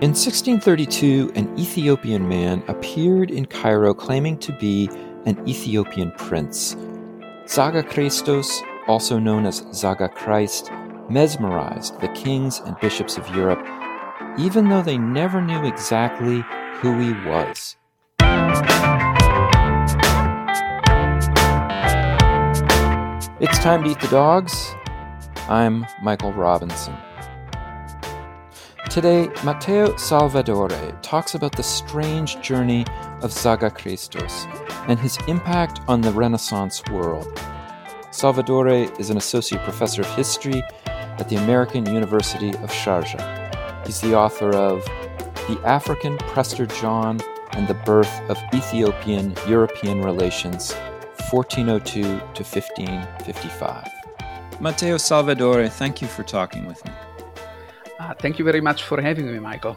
In 1632, an Ethiopian man appeared in Cairo claiming to be an Ethiopian prince. Zaga Christos, also known as Zaga Christ, mesmerized the kings and bishops of Europe, even though they never knew exactly who he was. It's time to eat the dogs. I'm Michael Robinson. Today, Matteo Salvadore talks about the strange journey of Zaga Christos and his impact on the Renaissance world. Salvadore is an associate professor of history at the American University of Sharjah. He's the author of The African Prester John and the Birth of Ethiopian European Relations, 1402 to 1555. Matteo Salvadore, thank you for talking with me. Uh, thank you very much for having me, Michael.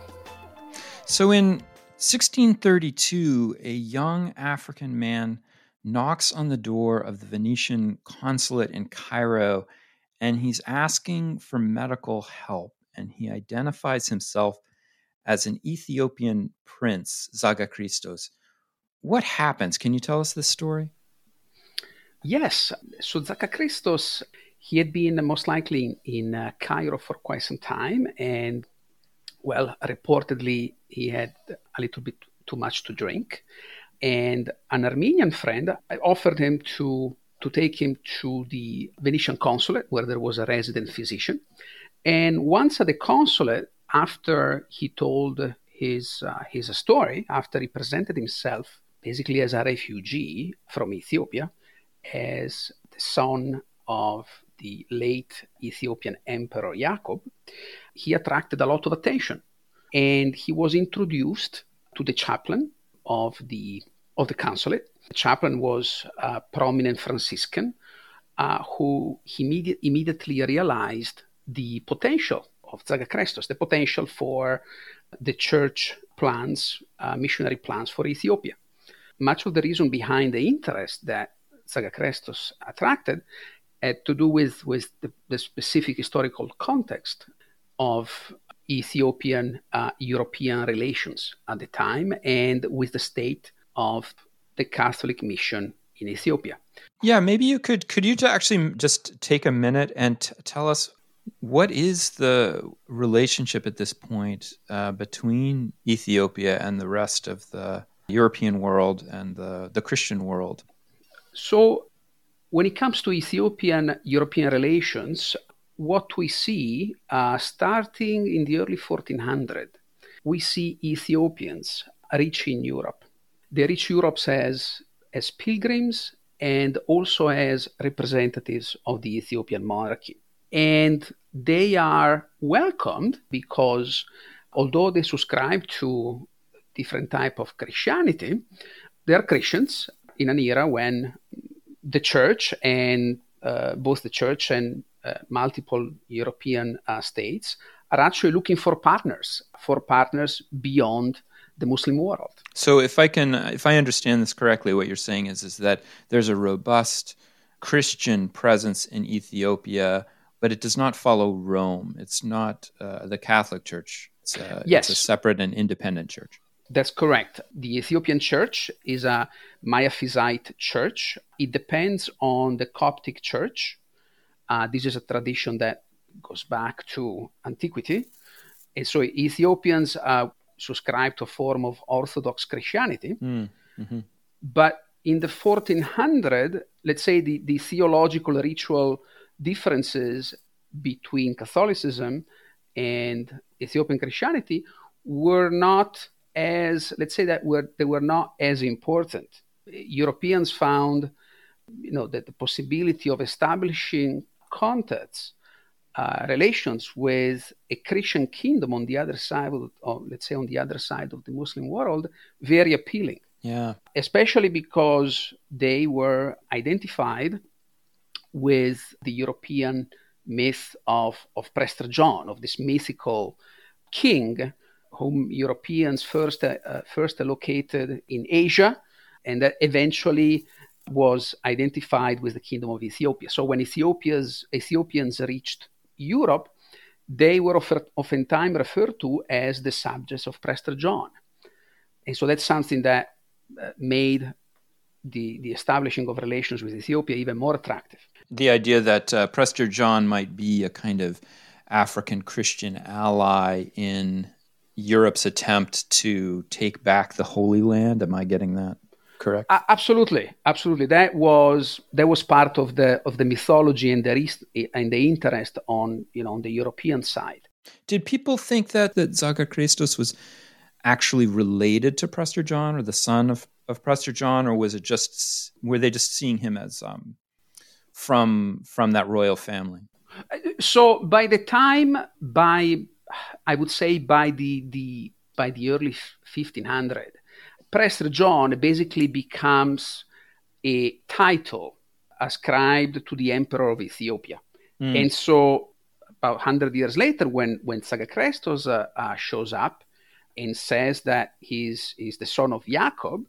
So, in 1632, a young African man knocks on the door of the Venetian consulate in Cairo and he's asking for medical help. And he identifies himself as an Ethiopian prince, Zaga Christos. What happens? Can you tell us this story? Yes. So, Zaga Christos he had been most likely in uh, Cairo for quite some time, and well, reportedly he had a little bit too much to drink, and an Armenian friend offered him to to take him to the Venetian consulate where there was a resident physician, and once at the consulate, after he told his uh, his story, after he presented himself basically as a refugee from Ethiopia, as the son of the late Ethiopian Emperor Jacob, he attracted a lot of attention. And he was introduced to the chaplain of the, of the consulate. The chaplain was a prominent Franciscan uh, who immedi- immediately realized the potential of Zaga Christos, the potential for the church plans, uh, missionary plans for Ethiopia. Much of the reason behind the interest that Zaga Christos attracted to do with, with the, the specific historical context of Ethiopian uh, European relations at the time and with the state of the Catholic mission in Ethiopia. Yeah, maybe you could could you actually just take a minute and t- tell us what is the relationship at this point uh, between Ethiopia and the rest of the European world and the, the Christian world? So when it comes to Ethiopian European relations, what we see uh, starting in the early 1400, we see Ethiopians reaching Europe. They reach Europe as, as pilgrims and also as representatives of the Ethiopian monarchy. And they are welcomed because although they subscribe to different type of Christianity, they are Christians in an era when the church and uh, both the church and uh, multiple European uh, states are actually looking for partners, for partners beyond the Muslim world. So, if I can, if I understand this correctly, what you're saying is is that there's a robust Christian presence in Ethiopia, but it does not follow Rome. It's not uh, the Catholic Church. It's a, yes. it's a separate and independent church. That's correct. The Ethiopian church is a Miaphysite church. It depends on the Coptic church. Uh, this is a tradition that goes back to antiquity. And so Ethiopians uh, subscribe to a form of Orthodox Christianity. Mm, mm-hmm. But in the 1400, let's say the, the theological ritual differences between Catholicism and Ethiopian Christianity were not as let's say that were they were not as important. Europeans found, you know, that the possibility of establishing contacts, uh, relations with a Christian kingdom on the other side of, of, let's say, on the other side of the Muslim world, very appealing. Yeah. Especially because they were identified with the European myth of, of Prester John, of this mythical king whom Europeans first, uh, first located in Asia and that eventually was identified with the kingdom of Ethiopia. So when Ethiopia's, Ethiopians reached Europe, they were often, oftentimes referred to as the subjects of Prester John. And so that's something that uh, made the, the establishing of relations with Ethiopia even more attractive. The idea that uh, Prester John might be a kind of African Christian ally in Europe's attempt to take back the Holy Land. Am I getting that correct? Uh, absolutely, absolutely. That was that was part of the of the mythology and the and the interest on you know on the European side. Did people think that that Zaga Christos was actually related to Prester John or the son of, of Prester John, or was it just were they just seeing him as um, from from that royal family? So by the time by I would say by the the by the early 1500, Prester John basically becomes a title ascribed to the emperor of Ethiopia, mm. and so about 100 years later, when when Zaga Christos uh, uh, shows up and says that he's, he's the son of Jacob,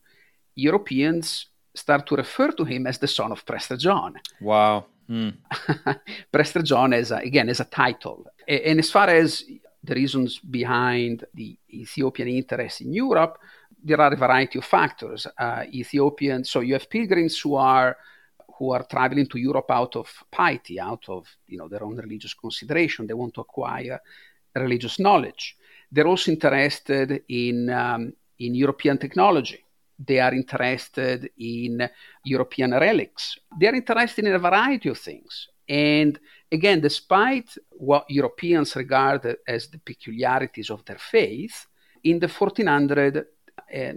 Europeans start to refer to him as the son of Prester John. Wow. Mm. Prester John as a, again as a title. And as far as the reasons behind the Ethiopian interest in Europe, there are a variety of factors. Uh, so you have pilgrims who are who are traveling to Europe out of piety, out of you know their own religious consideration. They want to acquire religious knowledge. They're also interested in um, in European technology. They are interested in European relics. They are interested in a variety of things. And again, despite what Europeans regard as the peculiarities of their faith, in the 1400, uh,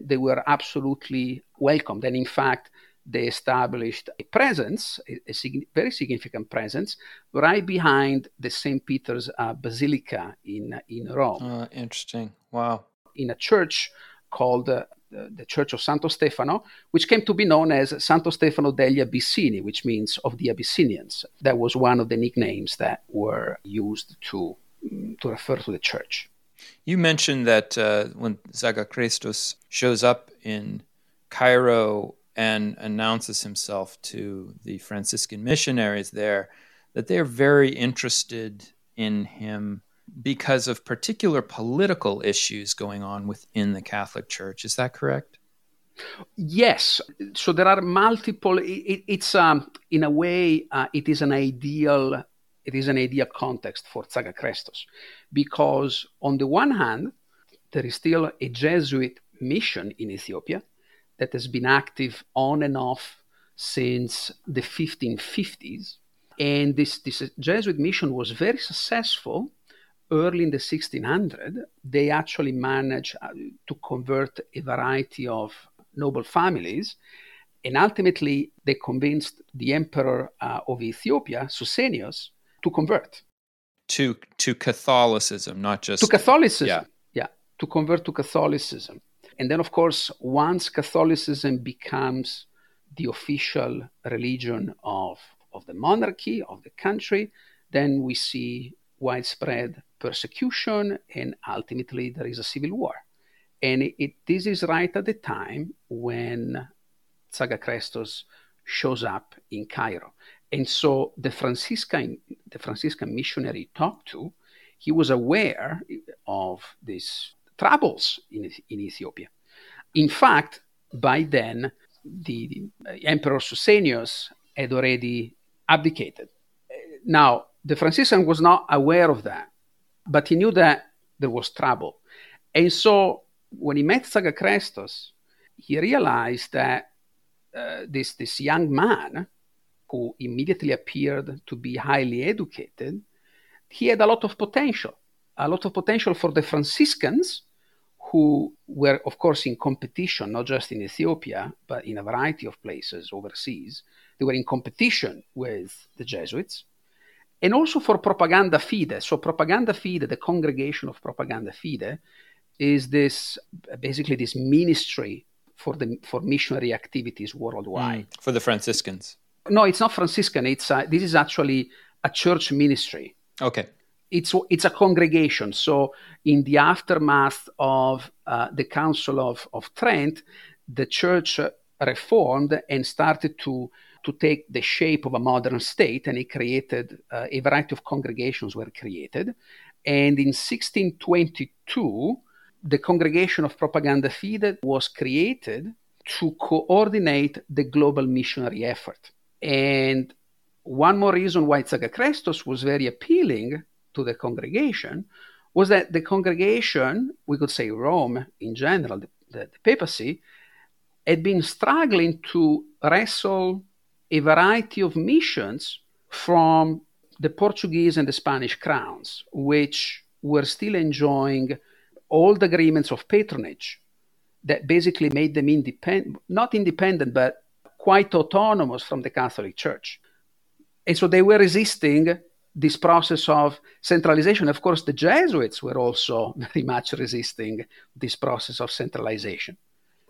they were absolutely welcomed. And in fact, they established a presence, a, a sig- very significant presence, right behind the St. Peter's uh, Basilica in, in Rome. Uh, interesting. Wow. In a church called uh, the Church of Santo Stefano, which came to be known as Santo Stefano degli Abissini, which means of the Abyssinians. That was one of the nicknames that were used to, to refer to the church. You mentioned that uh, when Zaga Christos shows up in Cairo and announces himself to the Franciscan missionaries there, that they're very interested in him because of particular political issues going on within the Catholic Church. Is that correct? Yes. So there are multiple. It, it's um, in a way, uh, it is an ideal. It is an ideal context for Zaga Zagakrestos, because on the one hand, there is still a Jesuit mission in Ethiopia that has been active on and off since the 1550s. And this, this Jesuit mission was very successful early in the 1600s. They actually managed uh, to convert a variety of noble families. And ultimately, they convinced the emperor uh, of Ethiopia, Susenyos, to convert. To, to Catholicism, not just. To Catholicism. Yeah. yeah. To convert to Catholicism. And then, of course, once Catholicism becomes the official religion of, of the monarchy, of the country, then we see widespread persecution and ultimately there is a civil war. And it, it, this is right at the time when Zaga Christos shows up in Cairo. And so the Franciscan, the Franciscan missionary talked to, he was aware of these troubles in, in Ethiopia. In fact, by then, the, Emperor Susenyos had already abdicated. Now, the Franciscan was not aware of that, but he knew that there was trouble. And so when he met Zaga Christos, he realized that uh, this, this young man, who immediately appeared to be highly educated, he had a lot of potential, a lot of potential for the Franciscans, who were, of course, in competition, not just in Ethiopia, but in a variety of places overseas. They were in competition with the Jesuits and also for Propaganda Fide. So, Propaganda Fide, the congregation of Propaganda Fide, is this basically this ministry for the for missionary activities worldwide mm, for the Franciscans. No, it's not Franciscan. It's uh, this is actually a church ministry. Okay. It's it's a congregation. So in the aftermath of uh, the Council of of Trent, the church reformed and started to to take the shape of a modern state, and he created uh, a variety of congregations were created. And in 1622, the Congregation of Propaganda Fide was created to coordinate the global missionary effort. And one more reason why Zaga Christos was very appealing to the congregation was that the congregation, we could say Rome in general, the, the, the papacy, had been struggling to wrestle a variety of missions from the Portuguese and the Spanish crowns, which were still enjoying old agreements of patronage that basically made them independent, not independent, but quite autonomous from the Catholic Church. And so they were resisting this process of centralization. Of course, the Jesuits were also very much resisting this process of centralization.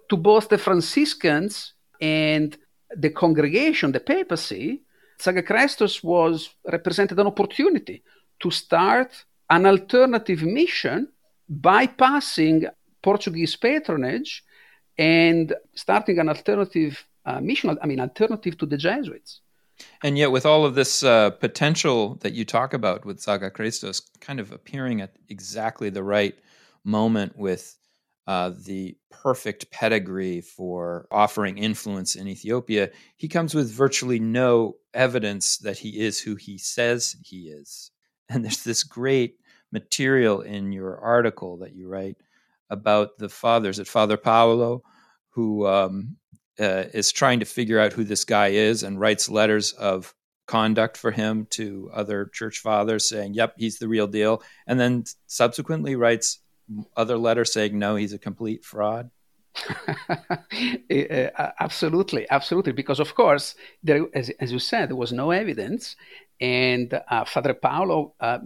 To both the Franciscans and the congregation, the papacy, Zaga Christos was represented an opportunity to start an alternative mission bypassing Portuguese patronage and starting an alternative uh, mission, I mean, alternative to the Jesuits. And yet, with all of this uh, potential that you talk about with Zaga Christos kind of appearing at exactly the right moment with uh, the perfect pedigree for offering influence in Ethiopia, he comes with virtually no evidence that he is who he says he is. And there's this great material in your article that you write about the fathers at Father Paolo, who um, uh, is trying to figure out who this guy is and writes letters of conduct for him to other church fathers saying, yep, he's the real deal. And then subsequently writes other letters saying no, he's a complete fraud? Eh, uh, absolutely, absolutely. Because of course, there, as, as, you said, there was no evidence, and uh, Father Paolo, uh,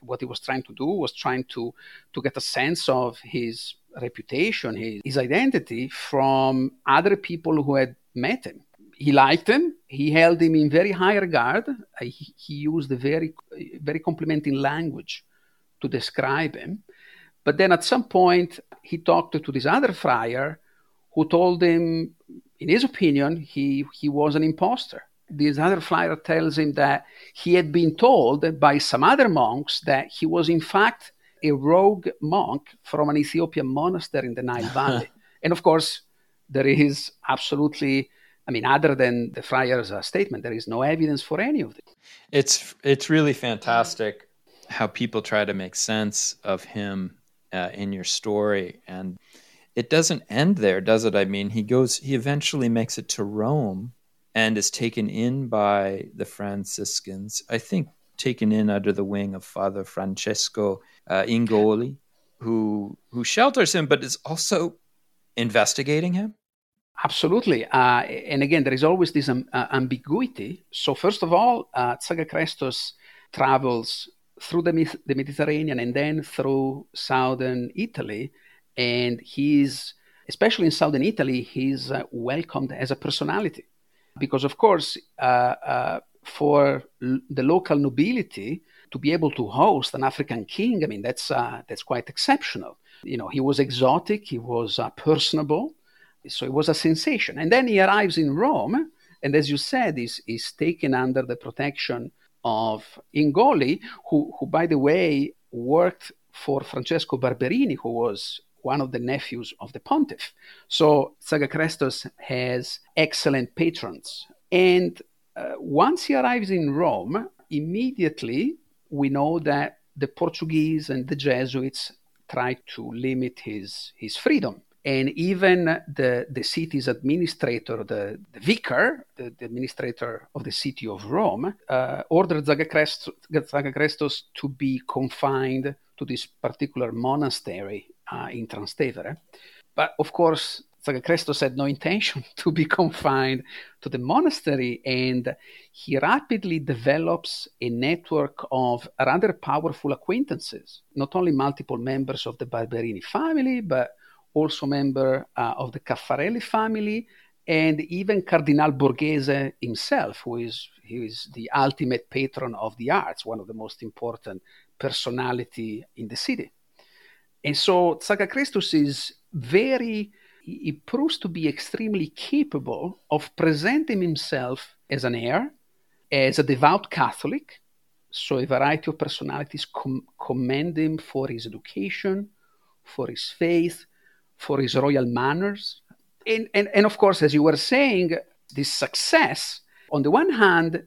what he was trying to do was trying to to get a sense of his reputation, his, his identity from other people who had met him. He liked him. He held him in very high regard. Uh, he, he used very very complimenting language to describe him but then at some point, he talked to this other friar who told him, in his opinion, he, he was an impostor. This other friar tells him that he had been told by some other monks that he was, in fact, a rogue monk from an Ethiopian monastery in the Nile Valley. and of course, there is absolutely I mean, other than the friar's uh, statement, there is no evidence for any of this. It's it's really fantastic how people try to make sense of him uh, in your story and it doesn't end there does it i mean he goes he eventually makes it to rome and is taken in by the franciscans i think taken in under the wing of father francesco uh, ingoli who who shelters him but is also investigating him Absolutely. Uh, and again, there is always this um, uh, ambiguity. So, first of all, uh, Zaga Christos travels through the, the Mediterranean and then through southern Italy. And he's, especially in southern Italy, he's uh, welcomed as a personality. Because, of course, uh, uh, for l- the local nobility to be able to host an African king, I mean, that's, uh, that's quite exceptional. You know, he was exotic, he was uh, personable, so it was a sensation. And then he arrives in Rome, and as you said, is, is taken under the protection of Ingoli, who, who, by the way, worked for Francesco Barberini, who was one of the nephews of the pontiff. So Zaga Christos has excellent patrons. And uh, once he arrives in Rome, immediately we know that the Portuguese and the Jesuits try to limit his, his freedom and even the, the city's administrator, the, the vicar, the, the, administrator of the city of Rome, uh, ordered Zaga Christos, to be confined to this particular monastery uh, in Trastevere. But of course, Zaga Christos had no intention to be confined to the monastery, and he rapidly develops a network of rather powerful acquaintances, not only multiple members of the Barberini family, but also member uh, of the Caffarelli family, and even Cardinal Borghese himself, who is, who is the ultimate patron of the arts, one of the most important personality in the city. And so Zaga Christos is very he proves to be extremely capable of presenting himself as an heir, as a devout Catholic. So a variety of personalities com- commend him for his education, for his faith, for his royal manners. And, and, and of course, as you were saying, this success, on the one hand,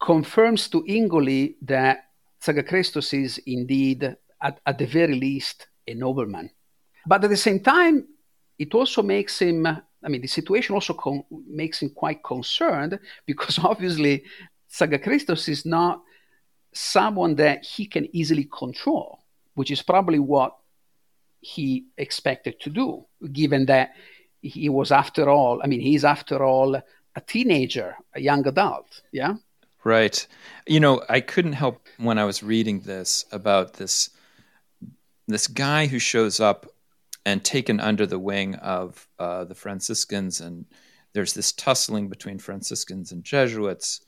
confirms to Ingoli that Zaga Christos is indeed, at, at the very least, a nobleman. But at the same time, it also makes him, I mean, the situation also con- makes him quite concerned because obviously Zaga Christos is not someone that he can easily control, which is probably what he expected to do, given that he was, after all, I mean, he's, after all, a teenager, a young adult. Yeah. Right. You know, I couldn't help when I was reading this about this this guy who shows up and taken under the wing of uh, the Franciscans, and there's this tussling between Franciscans and Jesuits.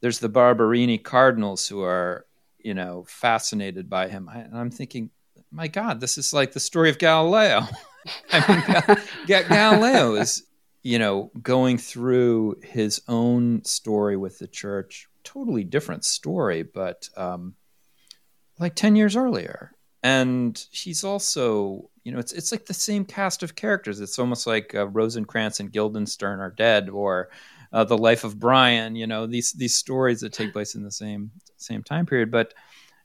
There's the Barberini cardinals who are, you know, fascinated by him. I, and I'm thinking, my God, this is like the story of Galileo. I mean, Galileo is, you know, going through his own story with the church, totally different story, but um, like 10 years earlier. And he's also, you know, it's it's like the same cast of characters. It's almost like uh, Rosencrantz and Guildenstern are dead, or uh, the life of Brian. You know, these these stories that take place in the same same time period. But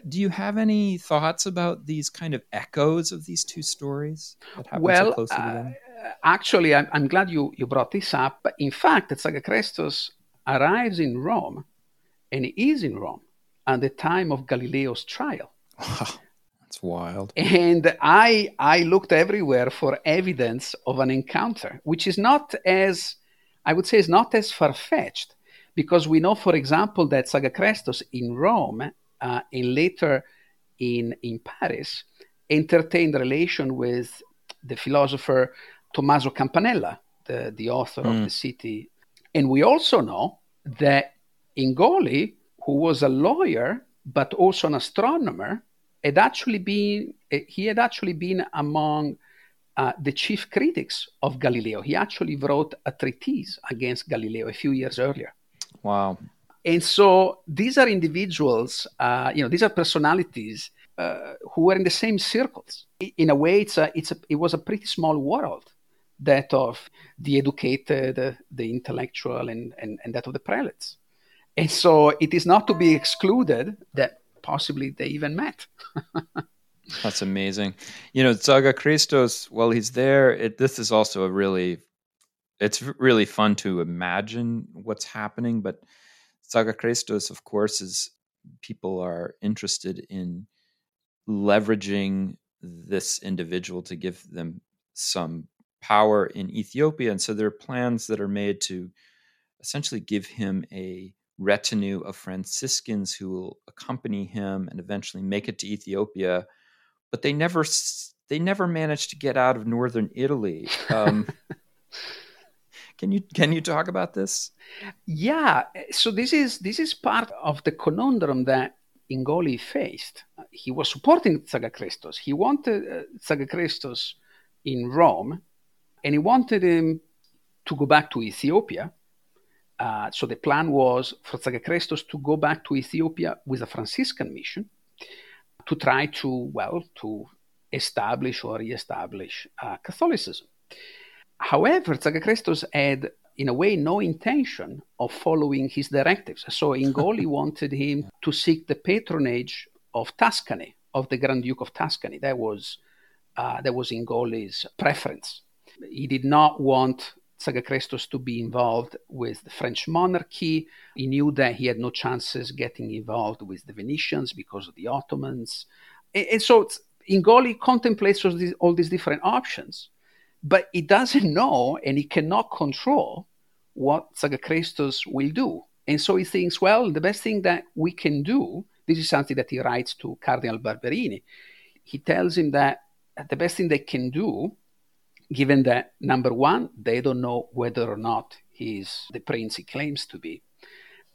do you have any thoughts about these kind of echoes of these two stories that happen well, so closely uh, together? Actually, I'm, I'm, glad you, you brought this up. In fact, Zaga Christos arrives in Rome, and he is in Rome at the time of Galileo's trial. Wow, that's wild. And I I looked everywhere for evidence of an encounter, which is not as I would say is not as far fetched, because we know, for example, that Zaga Christos in Rome uh, and later in, in Paris, entertained relation with the philosopher Tommaso Campanella, the, the author mm. of The City. And we also know that Ingoli, who was a lawyer but also an astronomer, had actually been he had actually been among uh, the chief critics of Galileo. He actually wrote a treatise against Galileo a few years earlier. Wow. And so these are individuals, uh, you know, these are personalities uh, who were in the same circles. In a way, it's a, it's a, it was a pretty small world, that of the educated, the intellectual, and, and, and that of the prelates. And so it is not to be excluded that possibly they even met. That's amazing. You know, Zaga Christos, while he's there, it, this is also a really, it's really fun to imagine what's happening, but Zaga Christos, of course, is people are interested in leveraging this individual to give them some power in Ethiopia. And so there are plans that are made to essentially give him a retinue of Franciscans who will accompany him and eventually make it to Ethiopia. But they never they never managed to get out of northern Italy. Um, Can you can you talk about this? Yeah. So this is this is part of the conundrum that Ingoli faced. He was supporting Zaga Christos. He wanted uh, Zaga Christos in Rome, and he wanted him to go back to Ethiopia. Uh, so the plan was for Zaga Christos to go back to Ethiopia with a Franciscan mission to try to well to establish or re-establish uh, Catholicism. However, Zaga Christos had, in a way, no intention of following his directives. So Ingoli wanted him to seek the patronage of Tuscany, of the Grand Duke of Tuscany. That was, uh, that was Ingoli's preference. He did not want Zaga Christos to be involved with the French monarchy. He knew that he had no chances getting involved with the Venetians because of the Ottomans. And, and so Ingoli contemplates all these, all these different options but he doesn't know and he cannot control what Zaga Christos will do. And so he thinks, well, the best thing that we can do, this is something that he writes to Cardinal Barberini. He tells him that the best thing they can do, given that number one, they don't know whether or not he's the prince he claims to be,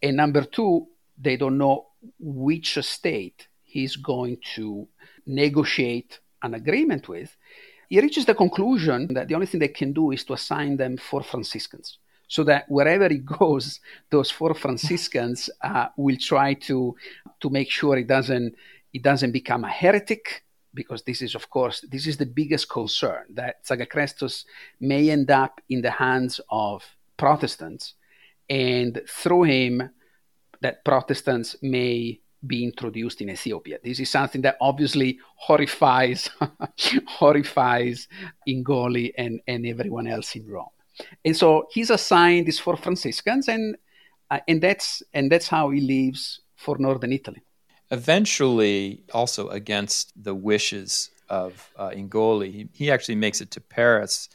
and number two, they don't know which state he's going to negotiate an agreement with he reaches the conclusion that the only thing they can do is to assign them four Franciscans. So that wherever he goes, those four Franciscans uh, will try to to make sure it doesn't it doesn't become a heretic, because this is, of course, this is the biggest concern that Zaga Christos may end up in the hands of Protestants, and through him, that Protestants may be introduced in Ethiopia. This is something that obviously horrifies horrifies Ingoli and, and everyone else in Rome. And so he's assigned these four Franciscans, and uh, and that's and that's how he leaves for northern Italy. Eventually, also against the wishes of uh, Ingoli, he, he actually makes it to Paris,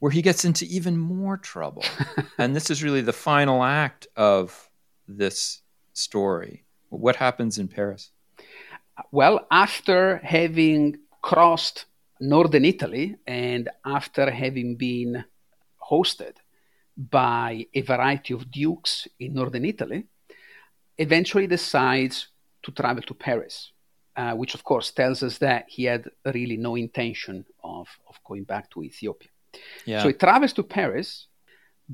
where he gets into even more trouble. and this is really the final act of this story. What happens in Paris? Well, after having crossed northern Italy and after having been hosted by a variety of dukes in northern Italy, eventually decides to travel to Paris, uh, which of course tells us that he had really no intention of, of going back to Ethiopia. Yeah. So he travels to Paris.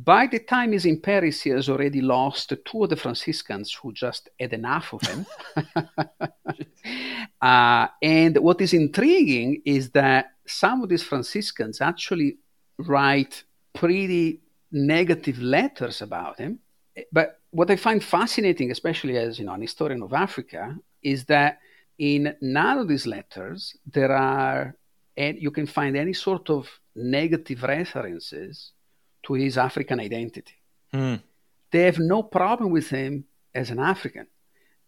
By the time he's in Paris, he has already lost two of the Franciscans who just had enough of him. uh, and what is intriguing is that some of these Franciscans actually write pretty negative letters about him. But what I find fascinating, especially as you know an historian of Africa, is that in none of these letters there are and you can find any sort of negative references to his African identity. Mm. They have no problem with him as an African.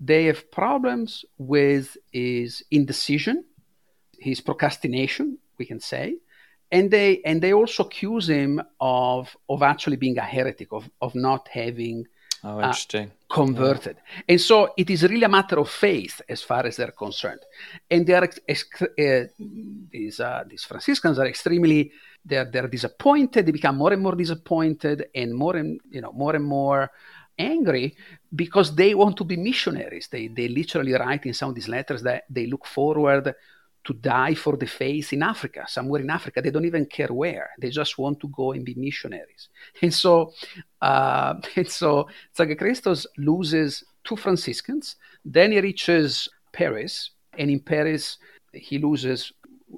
They have problems with his indecision, his procrastination, we can say, and they and they also accuse him of of actually being a heretic of of not having oh, interesting. Uh, converted yeah. and so it is really a matter of faith as far as they're concerned and they are uh, these uh, these franciscans are extremely they're they're disappointed they become more and more disappointed and more and you know more and more angry because they want to be missionaries they they literally write in some of these letters that they look forward to die for the faith in Africa, somewhere in Africa. They don't even care where. They just want to go and be missionaries. And so, uh, and so Zaga Christos loses two Franciscans. Then he reaches Paris, and in Paris he loses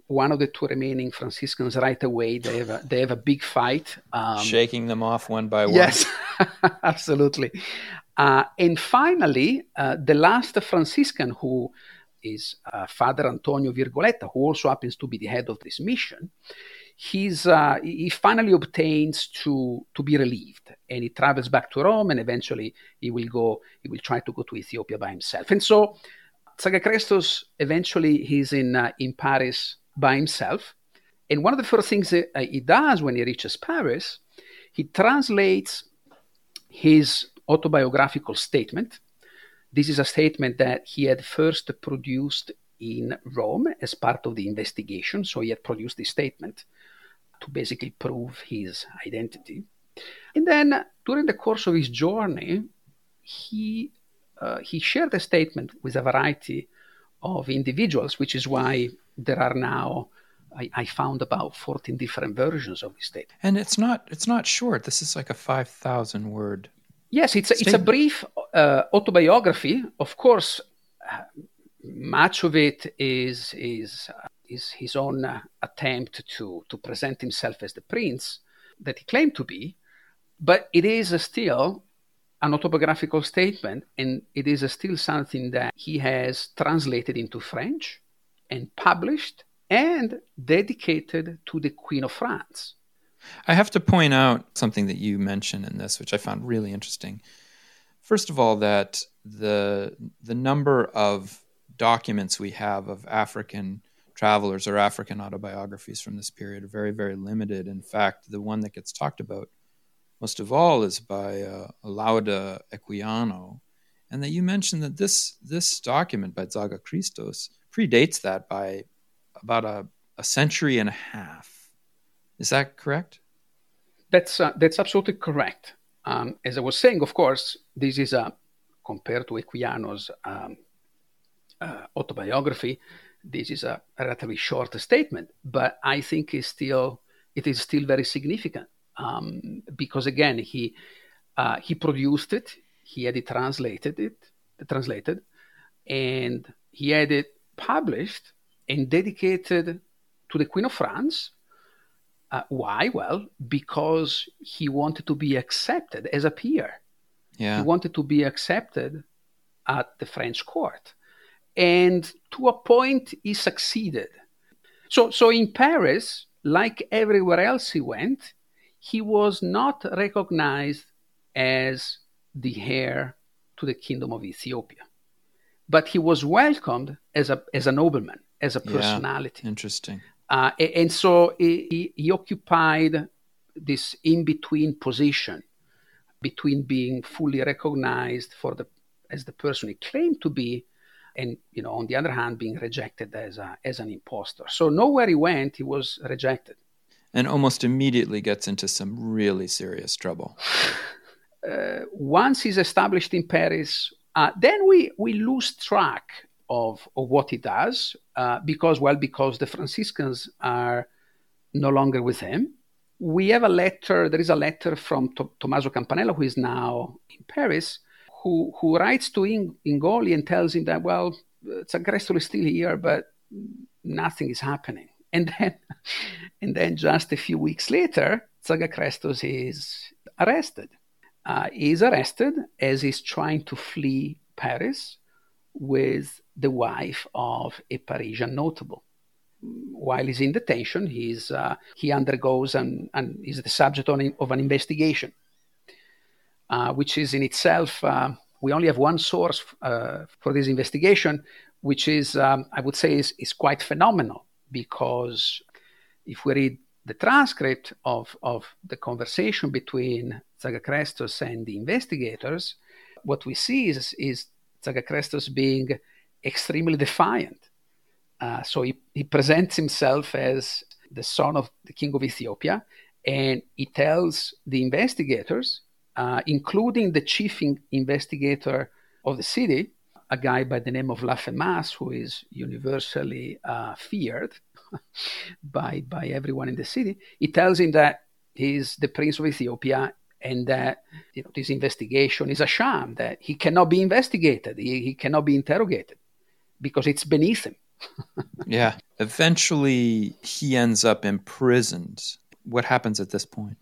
one of the two remaining Franciscans right away. They have a, they have a big fight, um, shaking them off one by one. Yes, absolutely. Uh, and finally, uh, the last Franciscan who is uh, Father Antonio Virgoletta, who also happens to be the head of this mission. He's, uh, he finally obtains to, to be relieved and he travels back to Rome and eventually he will go, he will try to go to Ethiopia by himself. And so Zaga Christos eventually he's in, uh, in Paris by himself. And one of the first things that, uh, he does when he reaches Paris, he translates his autobiographical statement this is a statement that he had first produced in Rome as part of the investigation. So he had produced this statement to basically prove his identity. And then during the course of his journey, he uh, he shared a statement with a variety of individuals, which is why there are now I, I, found about 14 different versions of this statement. And it's not it's not short. This is like a 5,000 word Yes, it's a, it's a brief uh, autobiography. Of course, much of it is is is his own uh, attempt to to present himself as the prince that he claimed to be, but it is still an autobiographical statement, and it is still something that he has translated into French and published and dedicated to the Queen of France. I have to point out something that you mentioned in this, which I found really interesting. First of all, that the the number of documents we have of African travelers or African autobiographies from this period are very, very limited. In fact, the one that gets talked about most of all is by uh, Lauda Equiano, and that you mentioned that this this document by Zaga Christos predates that by about a, a century and a half. Is that correct? That's uh, that's absolutely correct. Um, as I was saying, of course, this is a compared to Equiano's um, uh, autobiography. This is a, relatively short statement, but I think it's still it is still very significant um, because again he uh, he produced it, he had it translated it translated, and he had it published and dedicated to the Queen of France. Uh, why? Well, because he wanted to be accepted as a peer. Yeah. He wanted to be accepted at the French court. And to a point, he succeeded. So, so in Paris, like everywhere else he went, he was not recognized as the heir to the kingdom of Ethiopia. But he was welcomed as a, as a nobleman, as a personality. Yeah, interesting. Uh, and so he, he occupied this in between position between being fully recognized for the as the person he claimed to be and you know on the other hand being rejected as a, as an impostor. So nowhere he went he was rejected. And almost immediately gets into some really serious trouble. Uh, once he's established in paris uh, then we we lose track of, of what he does uh, because well because the franciscans are no longer with him we have a letter there is a letter from T- tommaso campanella who is now in paris who, who writes to In- Ingoli and tells him that, well, Zagresto is still here, but nothing is happening. And then, and then just a few weeks later, Zaga Christos is arrested. Uh, he is arrested as he's trying to flee Paris with the wife of a Parisian notable. While he's in detention, he's, uh, he undergoes and, and is the subject of an investigation uh, which is in itself, uh, we only have one source uh, for this investigation, which is, um, I would say, is, is quite phenomenal because if we read the transcript of, of the conversation between Zaga Christos and the investigators, what we see is, is Zaga Christos being extremely defiant. Uh, so he, he presents himself as the son of the king of Ethiopia, and he tells the investigators uh, including the chief in- investigator of the city, a guy by the name of Laffemas, who is universally uh, feared by, by everyone in the city. He tells him that he's the prince of Ethiopia and that you know, this investigation is a sham, that he cannot be investigated, he, he cannot be interrogated because it's beneath him. yeah. Eventually, he ends up imprisoned. What happens at this point?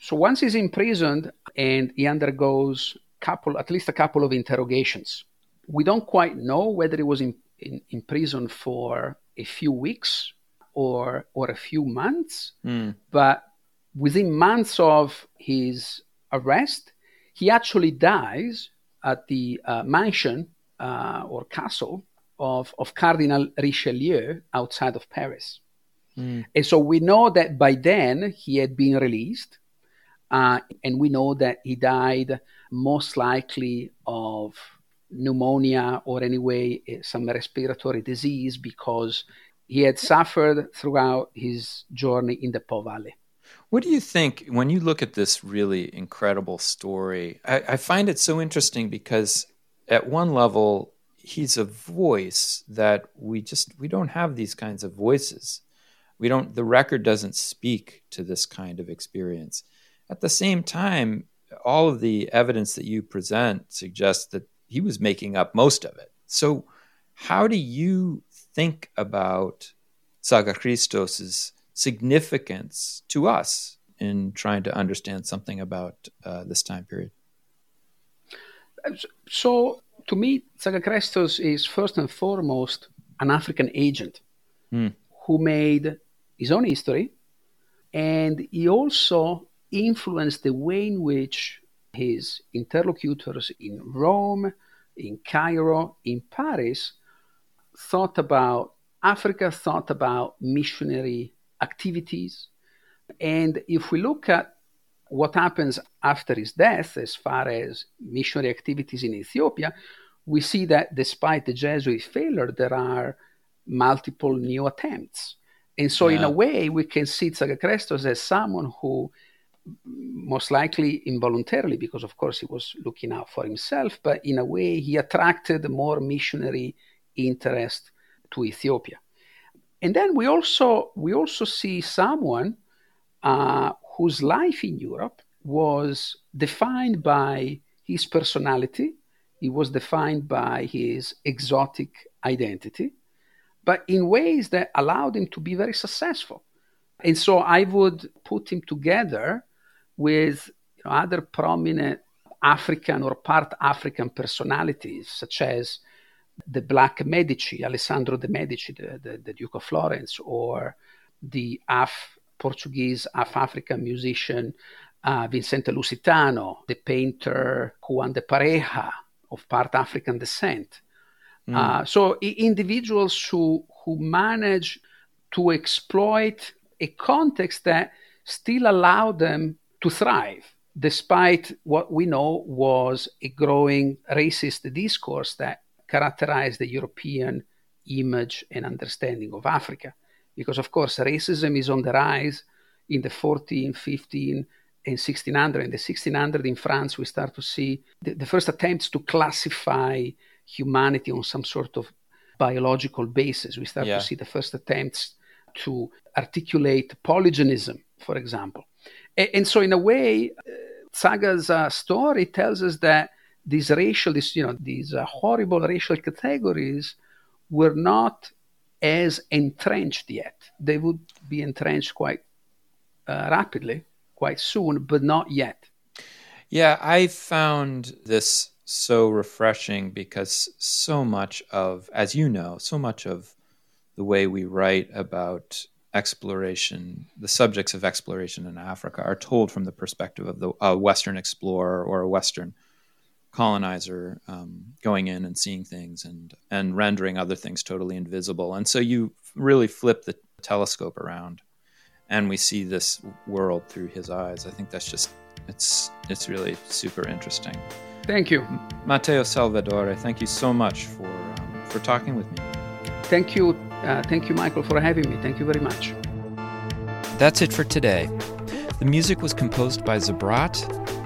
So once he's imprisoned and he undergoes couple, at least a couple of interrogations, we don't quite know whether he was in, in, in prison for a few weeks or or a few months. Mm. But within months of his arrest, he actually dies at the uh, mansion uh, or castle of, of Cardinal Richelieu outside of Paris. Mm. And so we know that by then he had been released uh, and we know that he died most likely of pneumonia or anyway eh, some respiratory disease because he had suffered throughout his journey in the Po Valley. What do you think when you look at this really incredible story? I, I find it so interesting because at one level, he's a voice that we just we don't have these kinds of voices. We don't the record doesn't speak to this kind of experience. At the same time, all of the evidence that you present suggests that he was making up most of it. So, how do you think about Zaga Christos's significance to us in trying to understand something about uh, this time period? So, to me, Zaga Christos is first and foremost an African agent mm. who made his own history, and he also influenced the way in which his interlocutors in Rome, in Cairo, in Paris thought about Africa, thought about missionary activities. And if we look at what happens after his death as far as missionary activities in Ethiopia, we see that despite the Jesuit failure, there are multiple new attempts. And so, yeah. in a way, we can see Zaga Christos as someone who most likely involuntarily, because of course he was looking out for himself, but in a way he attracted more missionary interest to Ethiopia. And then we also we also see someone uh, whose life in Europe was defined by his personality. He was defined by his exotic identity, but in ways that allowed him to be very successful. And so I would put him together with you know, other prominent African or part African personalities, such as the Black Medici, Alessandro de' Medici, the, the, the Duke of Florence, or the half Portuguese, half African musician uh, Vicente Lusitano, the painter Juan de Pareja of part African descent. Mm. Uh, so I- individuals who who manage to exploit a context that still allowed them to thrive despite what we know was a growing racist discourse that characterized the European image and understanding of Africa. Because, of course, racism is on the rise in the 14, 15, and 1600. In the 1600 in France, we start to see the, the first attempts to classify humanity on some sort of biological basis. We start yeah. to see the first attempts to articulate polygenism, for example. And, and so, in a way, uh, Zaga's uh, story tells us that these racial, this, you know, these uh, horrible racial categories were not as entrenched yet. They would be entrenched quite uh, rapidly, quite soon, but not yet. Yeah, I found this so refreshing because so much of, as you know, so much of the way we write about exploration, the subjects of exploration in Africa are told from the perspective of the a Western explorer or a Western colonizer um, going in and seeing things and and rendering other things totally invisible. And so you really flip the telescope around, and we see this world through his eyes. I think that's just it's it's really super interesting. Thank you, Matteo Salvadore. Thank you so much for um, for talking with me. Thank you uh, thank you, Michael, for having me. Thank you very much. That's it for today. The music was composed by Zabrat.